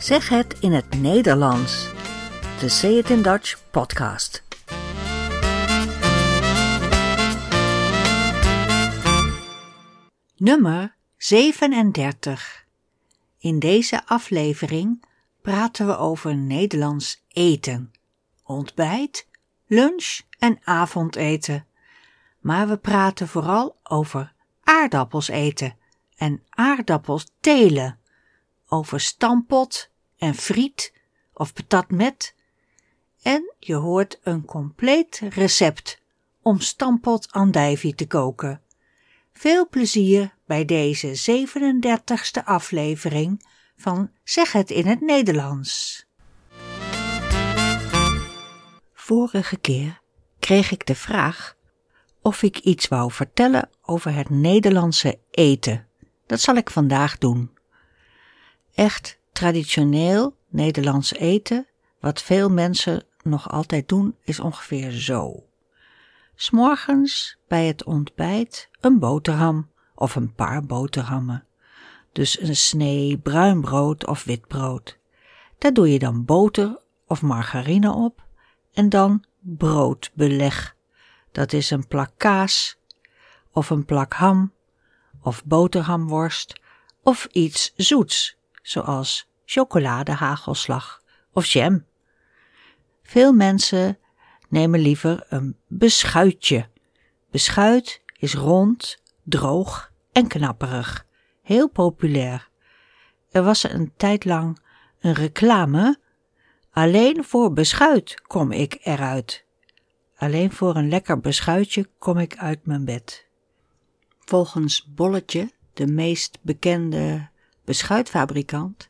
Zeg het in het Nederlands. De Say It in Dutch podcast. Nummer 37. In deze aflevering praten we over Nederlands eten. Ontbijt, lunch en avondeten. Maar we praten vooral over aardappels eten en aardappels telen. Over stampot en friet of patat met. En je hoort een compleet recept om stampot andijvie te koken. Veel plezier bij deze 37ste aflevering van Zeg het in het Nederlands. Vorige keer kreeg ik de vraag of ik iets wou vertellen over het Nederlandse eten. Dat zal ik vandaag doen. Echt traditioneel Nederlands eten, wat veel mensen nog altijd doen, is ongeveer zo. S'morgens bij het ontbijt een boterham of een paar boterhammen. Dus een snee bruin brood of wit brood. Daar doe je dan boter of margarine op en dan broodbeleg. Dat is een plak kaas of een plak ham of boterhamworst of iets zoets, zoals chocoladehagelslag of jam. Veel mensen nemen liever een beschuitje. Beschuit is rond, droog en knapperig, heel populair. Er was een tijd lang een reclame. Alleen voor beschuit kom ik eruit. Alleen voor een lekker beschuitje kom ik uit mijn bed. Volgens Bolletje, de meest bekende beschuitfabrikant,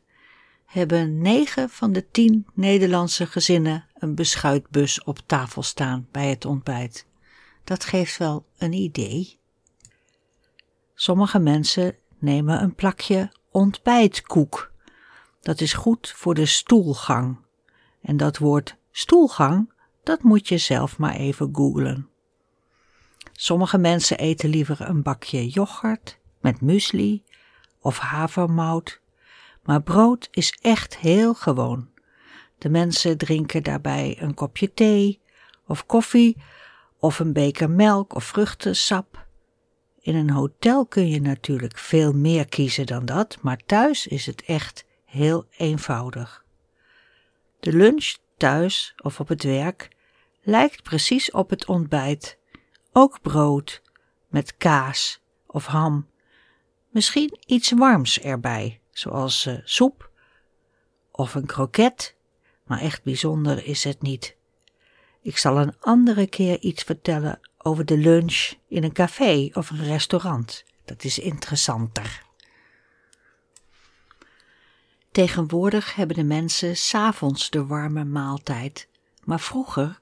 hebben negen van de tien Nederlandse gezinnen een beschuitbus op tafel staan bij het ontbijt. Dat geeft wel een idee. Sommige mensen nemen een plakje ontbijtkoek. Dat is goed voor de stoelgang. En dat woord stoelgang, dat moet je zelf maar even googlen. Sommige mensen eten liever een bakje yoghurt met muesli of havermout, maar brood is echt heel gewoon. De mensen drinken daarbij een kopje thee of koffie of een beker melk of vruchtensap. In een hotel kun je natuurlijk veel meer kiezen dan dat, maar thuis is het echt heel eenvoudig. De lunch thuis of op het werk lijkt precies op het ontbijt. Ook brood met kaas of ham. Misschien iets warms erbij, zoals uh, soep of een kroket, maar echt bijzonder is het niet. Ik zal een andere keer iets vertellen over de lunch in een café of een restaurant. Dat is interessanter. Tegenwoordig hebben de mensen s'avonds de warme maaltijd, maar vroeger,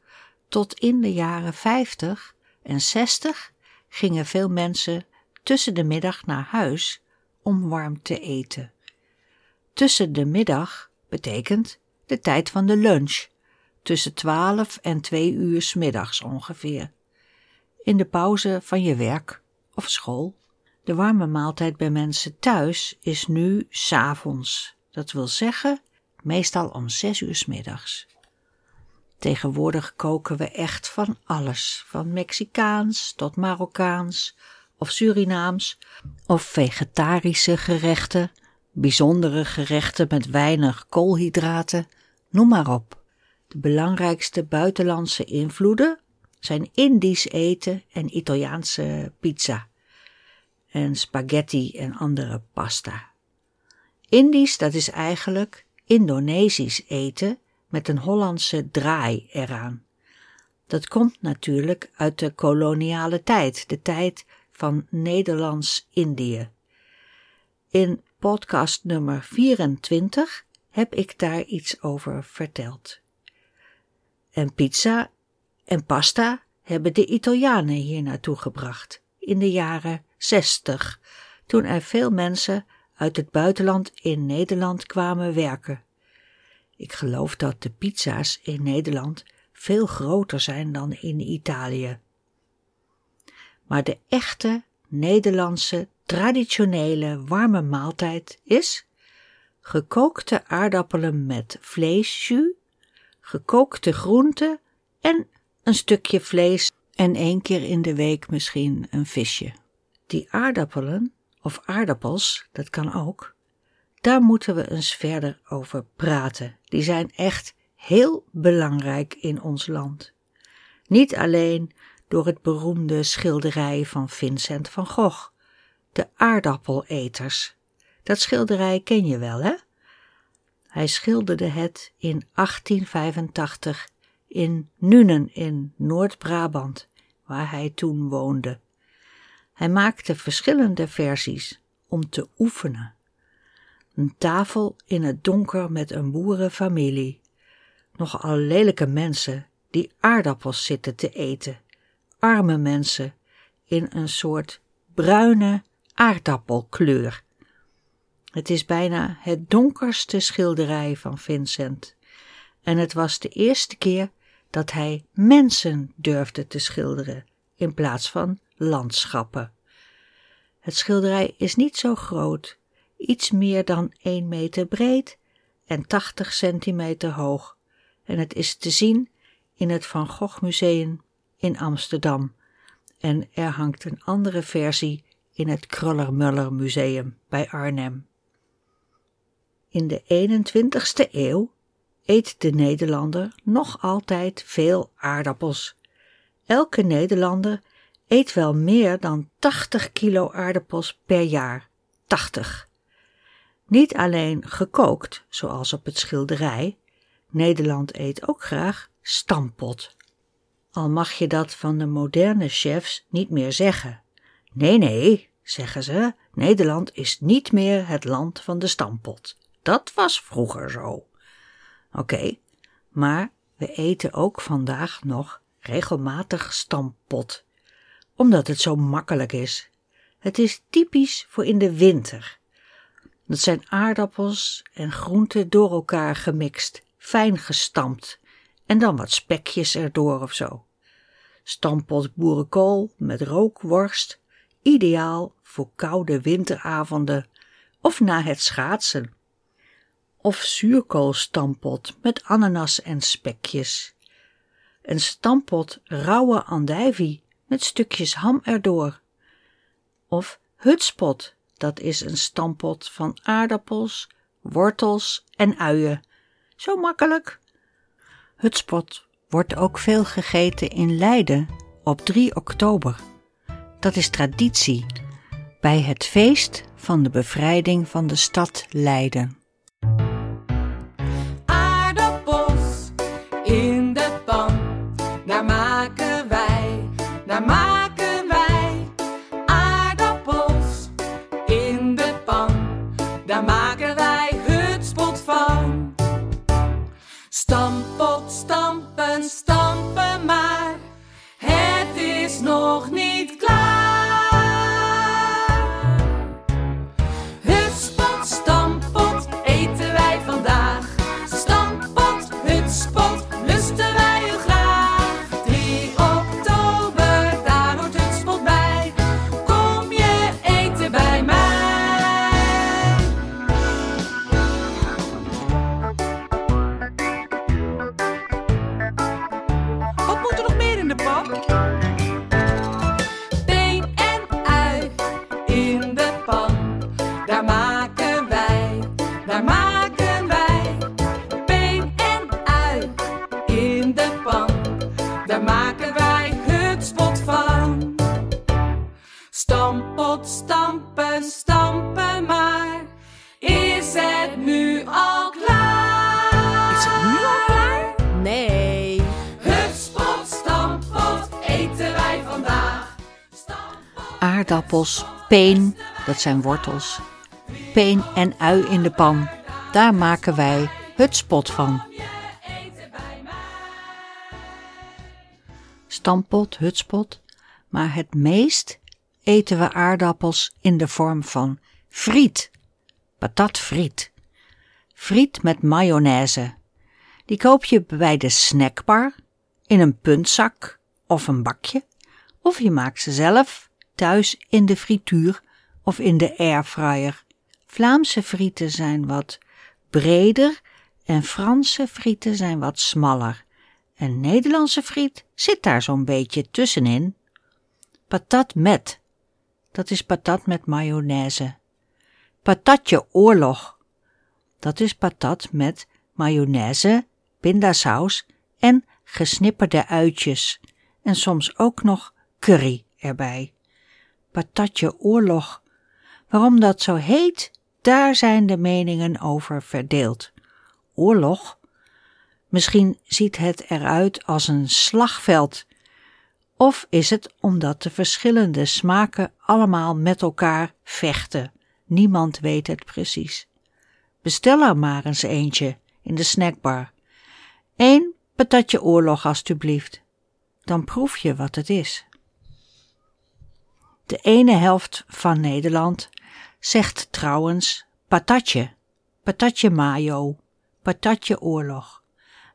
tot in de jaren 50 en 60, gingen veel mensen tussen de middag naar huis om warm te eten. Tussen de middag betekent de tijd van de lunch, tussen 12 en 2 uur s middags ongeveer. In de pauze van je werk of school. De warme maaltijd bij mensen thuis is nu s'avonds. Dat wil zeggen, meestal om 6 uur s middags. Tegenwoordig koken we echt van alles, van Mexicaans tot Marokkaans of Surinaams of vegetarische gerechten, bijzondere gerechten met weinig koolhydraten, noem maar op. De belangrijkste buitenlandse invloeden zijn Indisch eten en Italiaanse pizza en spaghetti en andere pasta. Indisch, dat is eigenlijk Indonesisch eten met een Hollandse draai eraan. Dat komt natuurlijk uit de koloniale tijd, de tijd van Nederlands-Indië. In podcast nummer 24 heb ik daar iets over verteld. En pizza en pasta hebben de Italianen hier naartoe gebracht in de jaren 60, toen er veel mensen uit het buitenland in Nederland kwamen werken. Ik geloof dat de pizza's in Nederland veel groter zijn dan in Italië. Maar de echte Nederlandse traditionele warme maaltijd is gekookte aardappelen met vleesjus, gekookte groenten en een stukje vlees en één keer in de week misschien een visje. Die aardappelen, of aardappels, dat kan ook, daar moeten we eens verder over praten. Die zijn echt heel belangrijk in ons land. Niet alleen door het beroemde schilderij van Vincent van Gogh, de aardappeleters. Dat schilderij ken je wel, hè? Hij schilderde het in 1885 in Nuenen in Noord-Brabant, waar hij toen woonde. Hij maakte verschillende versies om te oefenen. Een tafel in het donker met een boerenfamilie. Nogal lelijke mensen die aardappels zitten te eten. Arme mensen in een soort bruine aardappelkleur. Het is bijna het donkerste schilderij van Vincent. En het was de eerste keer dat hij mensen durfde te schilderen in plaats van landschappen. Het schilderij is niet zo groot, iets meer dan 1 meter breed en 80 centimeter hoog, en het is te zien in het Van Gogh Museum in Amsterdam. En er hangt een andere versie in het Kruller-Muller Museum bij Arnhem. In de 21ste eeuw eet de Nederlander nog altijd veel aardappels. Elke Nederlander eet wel meer dan 80 kilo aardappels per jaar. 80. Niet alleen gekookt, zoals op het schilderij. Nederland eet ook graag stampot. Al mag je dat van de moderne chefs niet meer zeggen. Nee, nee, zeggen ze, Nederland is niet meer het land van de stampot. Dat was vroeger zo. Oké, maar we eten ook vandaag nog regelmatig stampot, omdat het zo makkelijk is. Het is typisch voor in de winter. Dat zijn aardappels en groenten door elkaar gemixt, fijn gestampt en dan wat spekjes erdoor of zo. Stampot boerenkool met rookworst, ideaal voor koude winteravonden of na het schaatsen of zuurkoolstampot met ananas en spekjes. Een stampot rauwe andijvie met stukjes ham erdoor. Of hutspot, dat is een stampot van aardappels, wortels en uien. Zo makkelijk. Hutspot wordt ook veel gegeten in Leiden op 3 oktober. Dat is traditie bij het feest van de bevrijding van de stad Leiden. Peen, dat zijn wortels, peen en ui in de pan. Daar maken wij hutspot van. Stampot, hutspot, maar het meest eten we aardappels in de vorm van friet, patatfriet. Friet met mayonaise. Die koop je bij de snackbar, in een puntzak of een bakje, of je maakt ze zelf thuis in de frituur of in de airfryer. Vlaamse frieten zijn wat breder en Franse frieten zijn wat smaller. En Nederlandse friet zit daar zo'n beetje tussenin. Patat met, dat is patat met mayonaise. Patatje oorlog, dat is patat met mayonaise, pindasaus en gesnipperde uitjes en soms ook nog curry erbij. Patatje oorlog. Waarom dat zo heet, daar zijn de meningen over verdeeld. Oorlog? Misschien ziet het eruit als een slagveld. Of is het omdat de verschillende smaken allemaal met elkaar vechten? Niemand weet het precies. Bestel er maar eens eentje in de snackbar. Eén patatje oorlog, alstublieft. Dan proef je wat het is. De ene helft van Nederland zegt trouwens patatje, patatje mayo, patatje oorlog.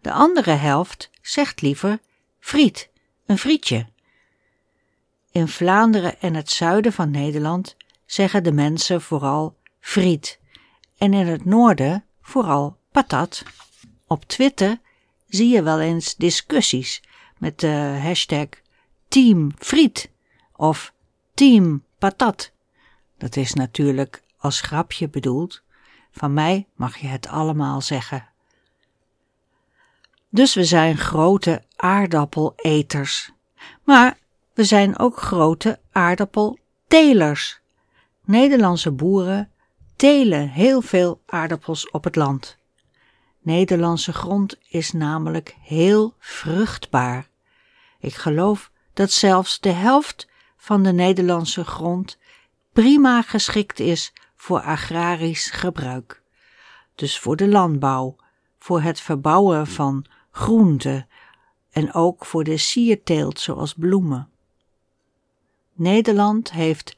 De andere helft zegt liever friet, een frietje. In Vlaanderen en het zuiden van Nederland zeggen de mensen vooral friet en in het noorden vooral patat. Op Twitter zie je wel eens discussies met de hashtag Team Friet of Team Patat. Dat is natuurlijk als grapje bedoeld. Van mij mag je het allemaal zeggen. Dus we zijn grote aardappeleters. Maar we zijn ook grote aardappeltelers. Nederlandse boeren telen heel veel aardappels op het land. Nederlandse grond is namelijk heel vruchtbaar. Ik geloof dat zelfs de helft van de Nederlandse grond prima geschikt is voor agrarisch gebruik. Dus voor de landbouw, voor het verbouwen van groenten en ook voor de sierteelt zoals bloemen. Nederland heeft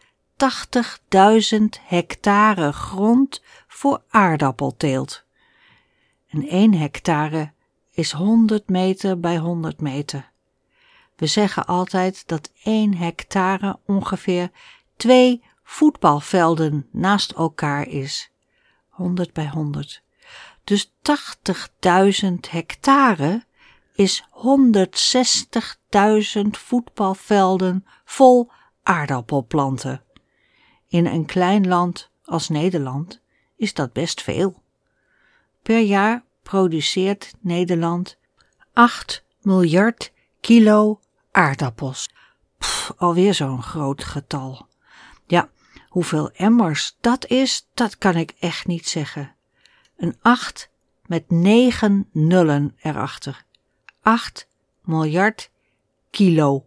80.000 hectare grond voor aardappelteelt. En 1 hectare is 100 meter bij 100 meter. We zeggen altijd dat 1 hectare ongeveer twee voetbalvelden naast elkaar is. 100 bij 100. Dus 80.000 hectare is 160.000 voetbalvelden vol aardappelplanten. In een klein land als Nederland is dat best veel. Per jaar produceert Nederland 8 miljard kilo aardappels. Pff, alweer zo'n groot getal. Ja, hoeveel emmers dat is, dat kan ik echt niet zeggen. Een 8 met 9 nullen erachter. 8 miljard kilo.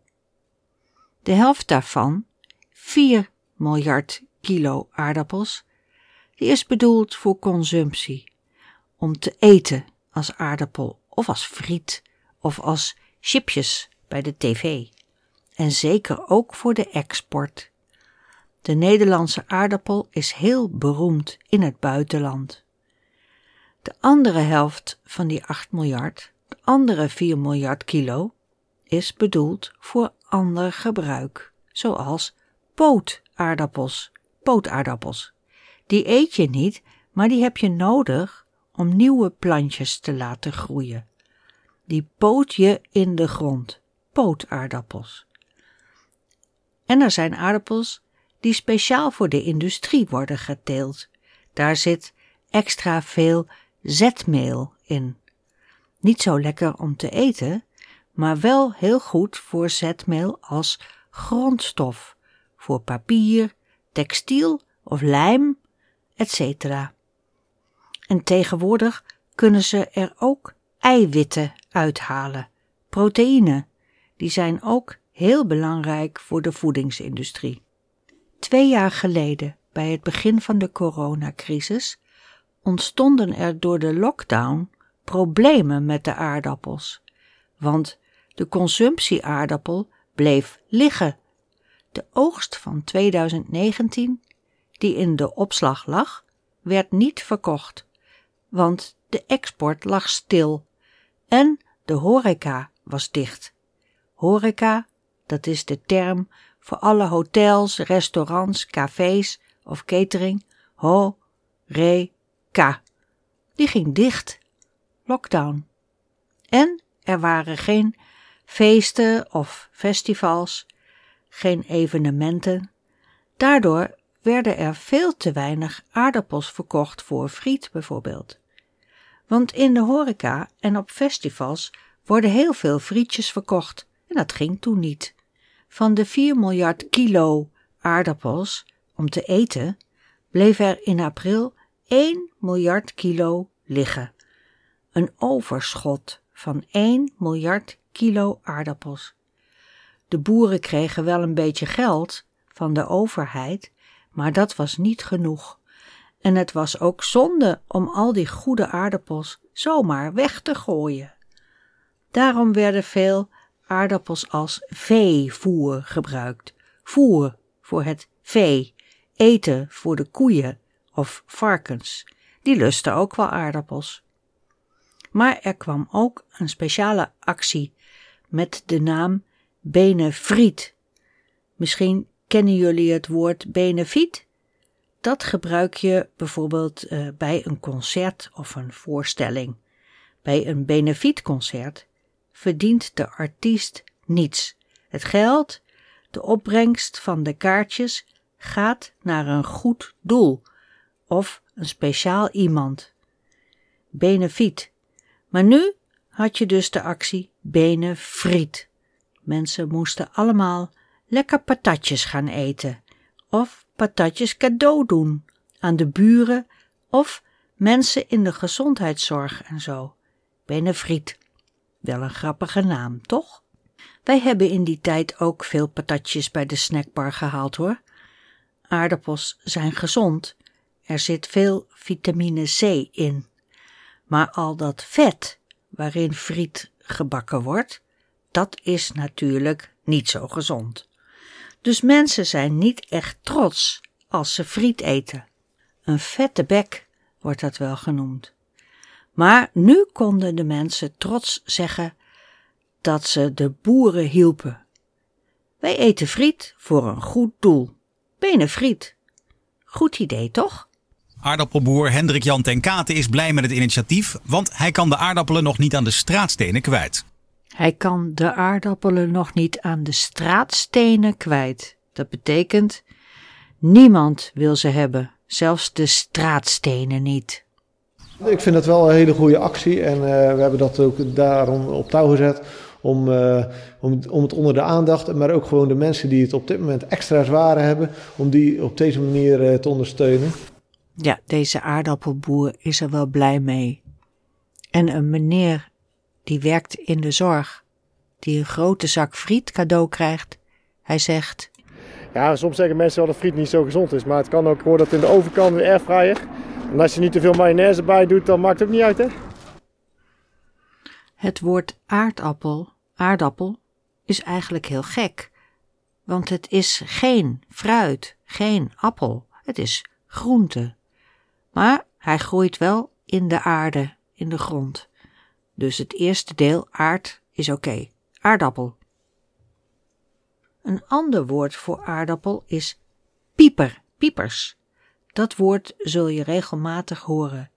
De helft daarvan, 4 miljard kilo aardappels, die is bedoeld voor consumptie, om te eten als aardappel of als friet of als chipjes bij de tv. En zeker ook voor de export. De Nederlandse aardappel is heel beroemd in het buitenland. De andere helft van die 8 miljard, de andere 4 miljard kilo, is bedoeld voor ander gebruik, zoals pootaardappels, pootaardappels. Die eet je niet, maar die heb je nodig om nieuwe plantjes te laten groeien. Die poot je in de grond, pootaardappels. En er zijn aardappels die speciaal voor de industrie worden geteeld. Daar zit extra veel zetmeel in. Niet zo lekker om te eten, maar wel heel goed voor zetmeel als grondstof, voor papier, textiel of lijm, etc. En tegenwoordig kunnen ze er ook eiwitten uithalen, proteïne, die zijn ook heel belangrijk voor de voedingsindustrie. Twee jaar geleden, bij het begin van de coronacrisis, ontstonden er door de lockdown problemen met de aardappels, want de consumptieaardappel bleef liggen. De oogst van 2019, die in de opslag lag, werd niet verkocht, want de export lag stil en de horeca was dicht. Horeca, dat is de term voor alle hotels, restaurants, cafés of catering. Ho, re, ka. die ging dicht. Lockdown. En er waren geen feesten of festivals, geen evenementen. Daardoor werden er veel te weinig aardappels verkocht voor friet bijvoorbeeld. Want in de horeca en op festivals worden heel veel frietjes verkocht en dat ging toen niet. Van de 4 miljard kilo aardappels om te eten bleef er in april 1 miljard kilo liggen. Een overschot van 1 miljard kilo aardappels. De boeren kregen wel een beetje geld van de overheid, maar dat was niet genoeg. En het was ook zonde om al die goede aardappels zomaar weg te gooien. Daarom werden veel aardappels als veevoer gebruikt. Voer voor het vee, eten voor de koeien of varkens. Die lusten ook wel aardappels. Maar er kwam ook een speciale actie met de naam Benefriet. Misschien kennen jullie het woord benefiet? Dat gebruik je bijvoorbeeld uh, bij een concert of een voorstelling. Bij een benefietconcert verdient de artiest niets. Het geld, de opbrengst van de kaartjes, gaat naar een goed doel of een speciaal iemand. Benefiet. Maar nu had je dus de actie Benefriet. Mensen moesten allemaal lekker patatjes gaan eten of patatjes cadeau doen aan de buren of mensen in de gezondheidszorg en zo. Benefriet. Wel een grappige naam, toch? Wij hebben in die tijd ook veel patatjes bij de snackbar gehaald hoor. Aardappels zijn gezond. Er zit veel vitamine C in. Maar al dat vet waarin friet gebakken wordt, dat is natuurlijk niet zo gezond. Dus mensen zijn niet echt trots als ze friet eten. Een vette bek wordt dat wel genoemd. Maar nu konden de mensen trots zeggen dat ze de boeren hielpen. Wij eten friet voor een goed doel. Benen friet. Goed idee, toch? Aardappelboer Hendrik Jan ten Kate is blij met het initiatief, want hij kan de aardappelen nog niet aan de straatstenen kwijt. Hij kan de aardappelen nog niet aan de straatstenen kwijt. Dat betekent, niemand wil ze hebben, zelfs de straatstenen niet. Ik vind het wel een hele goede actie en uh, we hebben dat ook daarom op touw gezet. Om, uh, om, om het onder de aandacht, maar ook gewoon de mensen die het op dit moment extra zwaar hebben, om die op deze manier uh, te ondersteunen. Ja, deze aardappelboer is er wel blij mee. En een meneer die werkt in de zorg, die een grote zak friet cadeau krijgt, hij zegt... Ja, soms zeggen mensen wel dat friet niet zo gezond is, maar het kan ook worden dat in de overkant de airfryer en als je niet te veel mayonaise bij doet, dan maakt het ook niet uit, hè? Het woord aardappel, aardappel, is eigenlijk heel gek. Want het is geen fruit, geen appel. Het is groente. Maar hij groeit wel in de aarde, in de grond. Dus het eerste deel, aard, is oké. Aardappel. Een ander woord voor aardappel is pieper, piepers. Dat woord zul je regelmatig horen.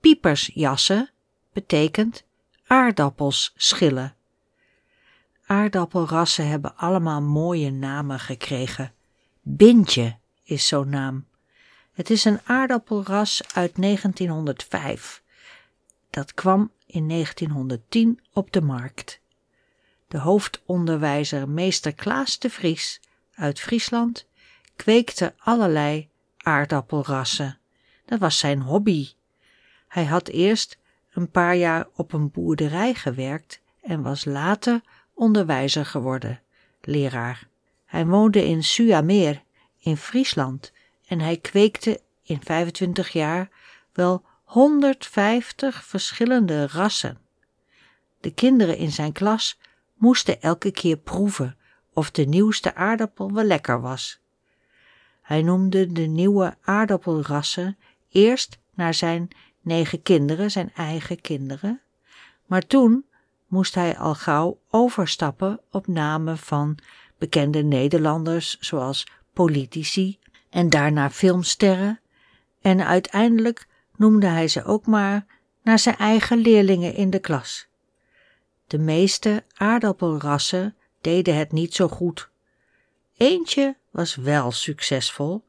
Piepersjassen betekent aardappels schillen. Aardappelrassen hebben allemaal mooie namen gekregen. Bintje is zo'n naam. Het is een aardappelras uit 1905. Dat kwam in 1910 op de markt. De hoofdonderwijzer meester Klaas de Vries uit Friesland kweekte allerlei aardappelrassen. Dat was zijn hobby. Hij had eerst een paar jaar op een boerderij gewerkt en was later onderwijzer geworden, leraar. Hij woonde in Suameer in Friesland en hij kweekte in 25 jaar wel 150 verschillende rassen. De kinderen in zijn klas moesten elke keer proeven of de nieuwste aardappel wel lekker was. Hij noemde de nieuwe aardappelrassen eerst naar zijn negen kinderen, zijn eigen kinderen, maar toen moest hij al gauw overstappen op namen van bekende Nederlanders zoals politici en daarna filmsterren en uiteindelijk noemde hij ze ook maar naar zijn eigen leerlingen in de klas. De meeste aardappelrassen deden het niet zo goed. Eentje was wel succesvol.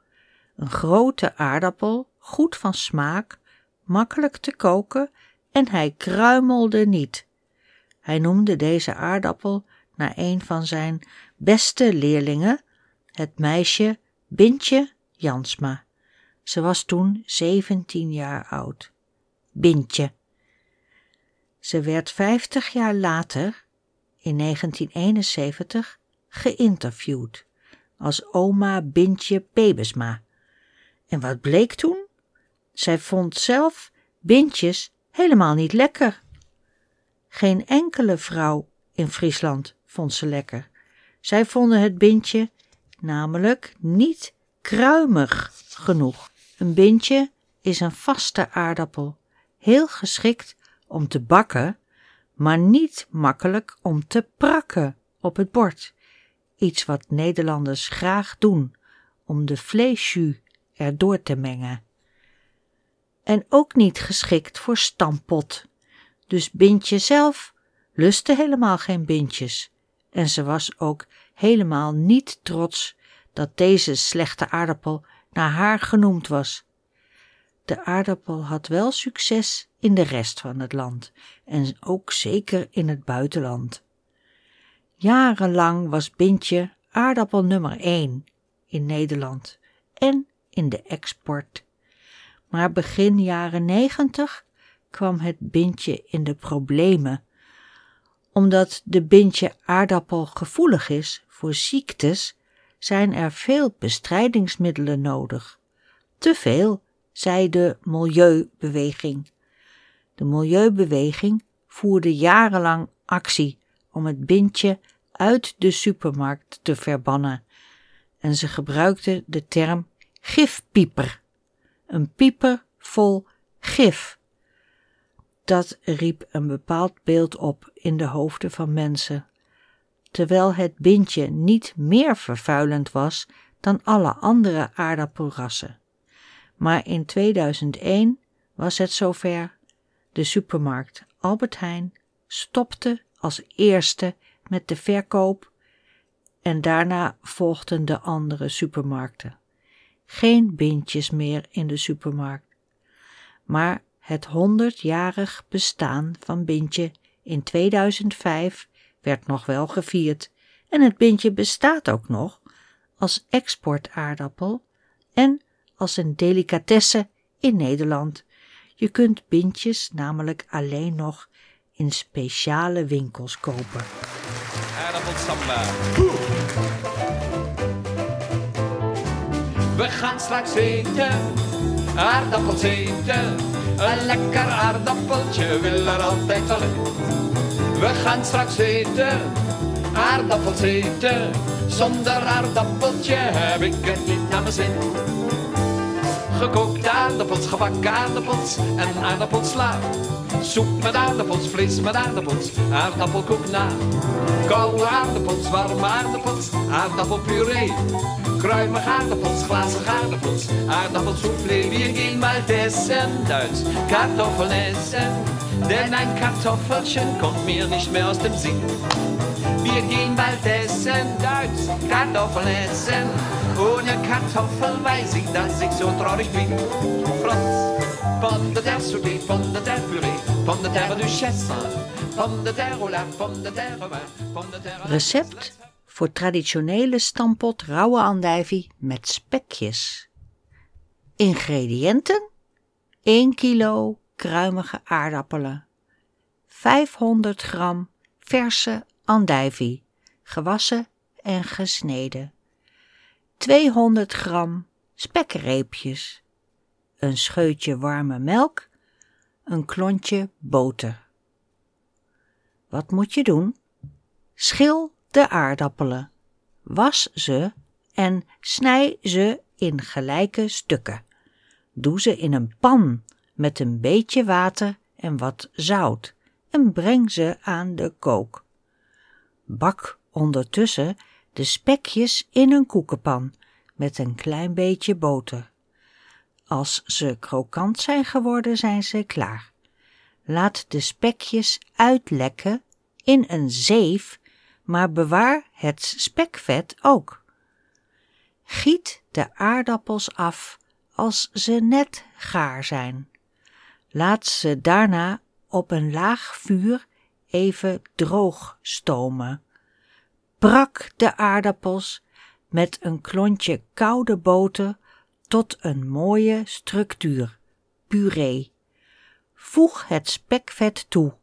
Een grote aardappel, goed van smaak, makkelijk te koken en hij kruimelde niet. Hij noemde deze aardappel naar een van zijn beste leerlingen, het meisje Bintje Jansma. Ze was toen zeventien jaar oud. Bintje. Ze werd vijftig jaar later, in 1971, geïnterviewd als oma Bintje Pebesma. En wat bleek toen? Zij vond zelf bintjes helemaal niet lekker. Geen enkele vrouw in Friesland vond ze lekker. Zij vonden het bintje namelijk niet kruimig genoeg. Een bintje is een vaste aardappel, heel geschikt om te bakken, maar niet makkelijk om te prakken op het bord. Iets wat Nederlanders graag doen om de vleesjus erdoor te mengen. En ook niet geschikt voor stampot. Dus Bintje zelf lustte helemaal geen bintjes. En ze was ook helemaal niet trots dat deze slechte aardappel naar haar genoemd was. De aardappel had wel succes in de rest van het land en ook zeker in het buitenland. Jarenlang was Bintje aardappel nummer één in Nederland en in de export. Maar begin jaren negentig kwam het Bintje in de problemen. Omdat de Bintje aardappel gevoelig is voor ziektes, zijn er veel bestrijdingsmiddelen nodig. Te veel, zei de milieubeweging. De milieubeweging voerde jarenlang actie om het bintje uit de supermarkt te verbannen en ze gebruikte de term gifpieper. Een pieper vol gif. Dat riep een bepaald beeld op in de hoofden van mensen. Terwijl het bintje niet meer vervuilend was dan alle andere aardappelrassen. Maar in 2001 was het zover. De supermarkt Albert Heijn stopte als eerste met de verkoop en daarna volgden de andere supermarkten. Geen bintjes meer in de supermarkt. Maar het honderdjarig bestaan van Bintje in 2005 werd nog wel gevierd en het Bintje bestaat ook nog als exportaardappel en als een delicatesse in Nederland. Je kunt bintjes namelijk alleen nog in speciale winkels kopen. We gaan straks eten, aardappels eten. Een lekker aardappeltje wil er altijd wel in. We gaan straks eten, aardappels eten. Zonder aardappeltje heb ik het niet naar mijn zin. Gekookte aardappels, gebakken aardappels en aardappelsla. Soep met aardappels, vlees met aardappels, aardappelkoek na. Koude aardappels, warme aardappels, aardappelpuree. Kruimige aardappels, glazige aardappels, aardappelsoufflé. Wir gehen bald essen, Duits, Kartoffeln essen. Denn ein Kartoffelchen kommt mir nicht mehr aus dem Sinn. Wir gehen bald essen, Duits, Kartoffeln essen. Ohne Kartoffel weiß ich, dass ich so traurig bin. Frotz, von der terre sauté, von der terre purée, von der terre duchesse, von der terre au lard, der terre vin. Recept voor traditionele stampot rauwe andijvie met spekjes. Ingrediënten: 1 kilo kruimige aardappelen, 500 gram verse andijvie, gewassen en gesneden, 200 gram spekreepjes, een scheutje warme melk, een klontje boter. Wat moet je doen? Schil de aardappelen, was ze en snij ze in gelijke stukken. Doe ze in een pan met een beetje water en wat zout en breng ze aan de kook. Bak ondertussen de spekjes in een koekenpan met een klein beetje boter. Als ze krokant zijn geworden, zijn ze klaar. Laat de spekjes uitlekken in een zeef, maar bewaar het spekvet ook. Giet de aardappels af als ze net gaar zijn. Laat ze daarna op een laag vuur even droog stomen. Brak de aardappels met een klontje koude boter tot een mooie structuur, puree. Voeg het spekvet toe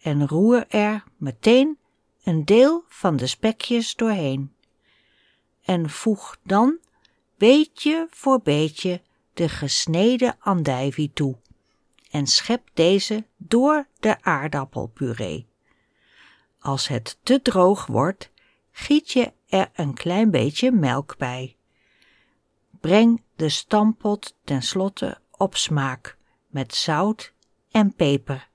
en roer er meteen een deel van de spekjes doorheen. En voeg dan beetje voor beetje de gesneden andijvie toe en schep deze door de aardappelpuree. Als het te droog wordt, giet je er een klein beetje melk bij. Breng de stampot tenslotte op smaak met zout en peper.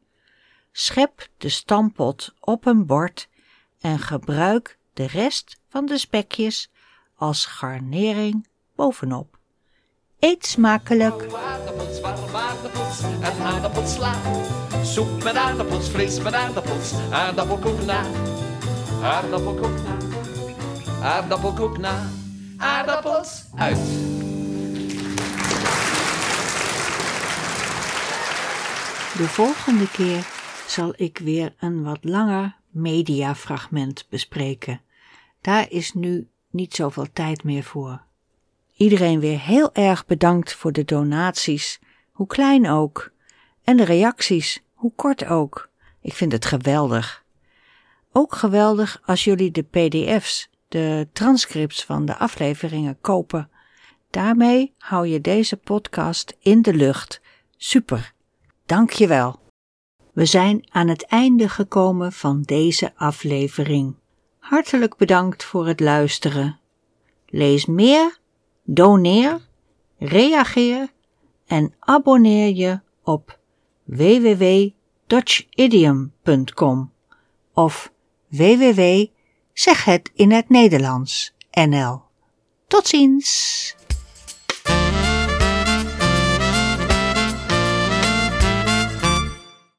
Schep de stampot op een bord en gebruik de rest van de spekjes als garnering bovenop. Eet smakelijk! En. Soep met aardappels, vlees met aardappels, aardappelkoek na. Aardappelkoek aardappelkoek na. Aardappels uit. De volgende keer zal ik weer een wat langer mediafragment bespreken. Daar is nu niet zoveel tijd meer voor. Iedereen weer heel erg bedankt voor de donaties, hoe klein ook, en de reacties, hoe kort ook. Ik vind het geweldig. Ook geweldig als jullie de PDF's, de transcripts van de afleveringen kopen. Daarmee hou je deze podcast in de lucht. Super. Dank je wel. We zijn aan het einde gekomen van deze aflevering. Hartelijk bedankt voor het luisteren. Lees meer, doneer, reageer en abonneer je op www.dutchidiom.com of www.zeghetinhetnederlands.nl. Tot ziens!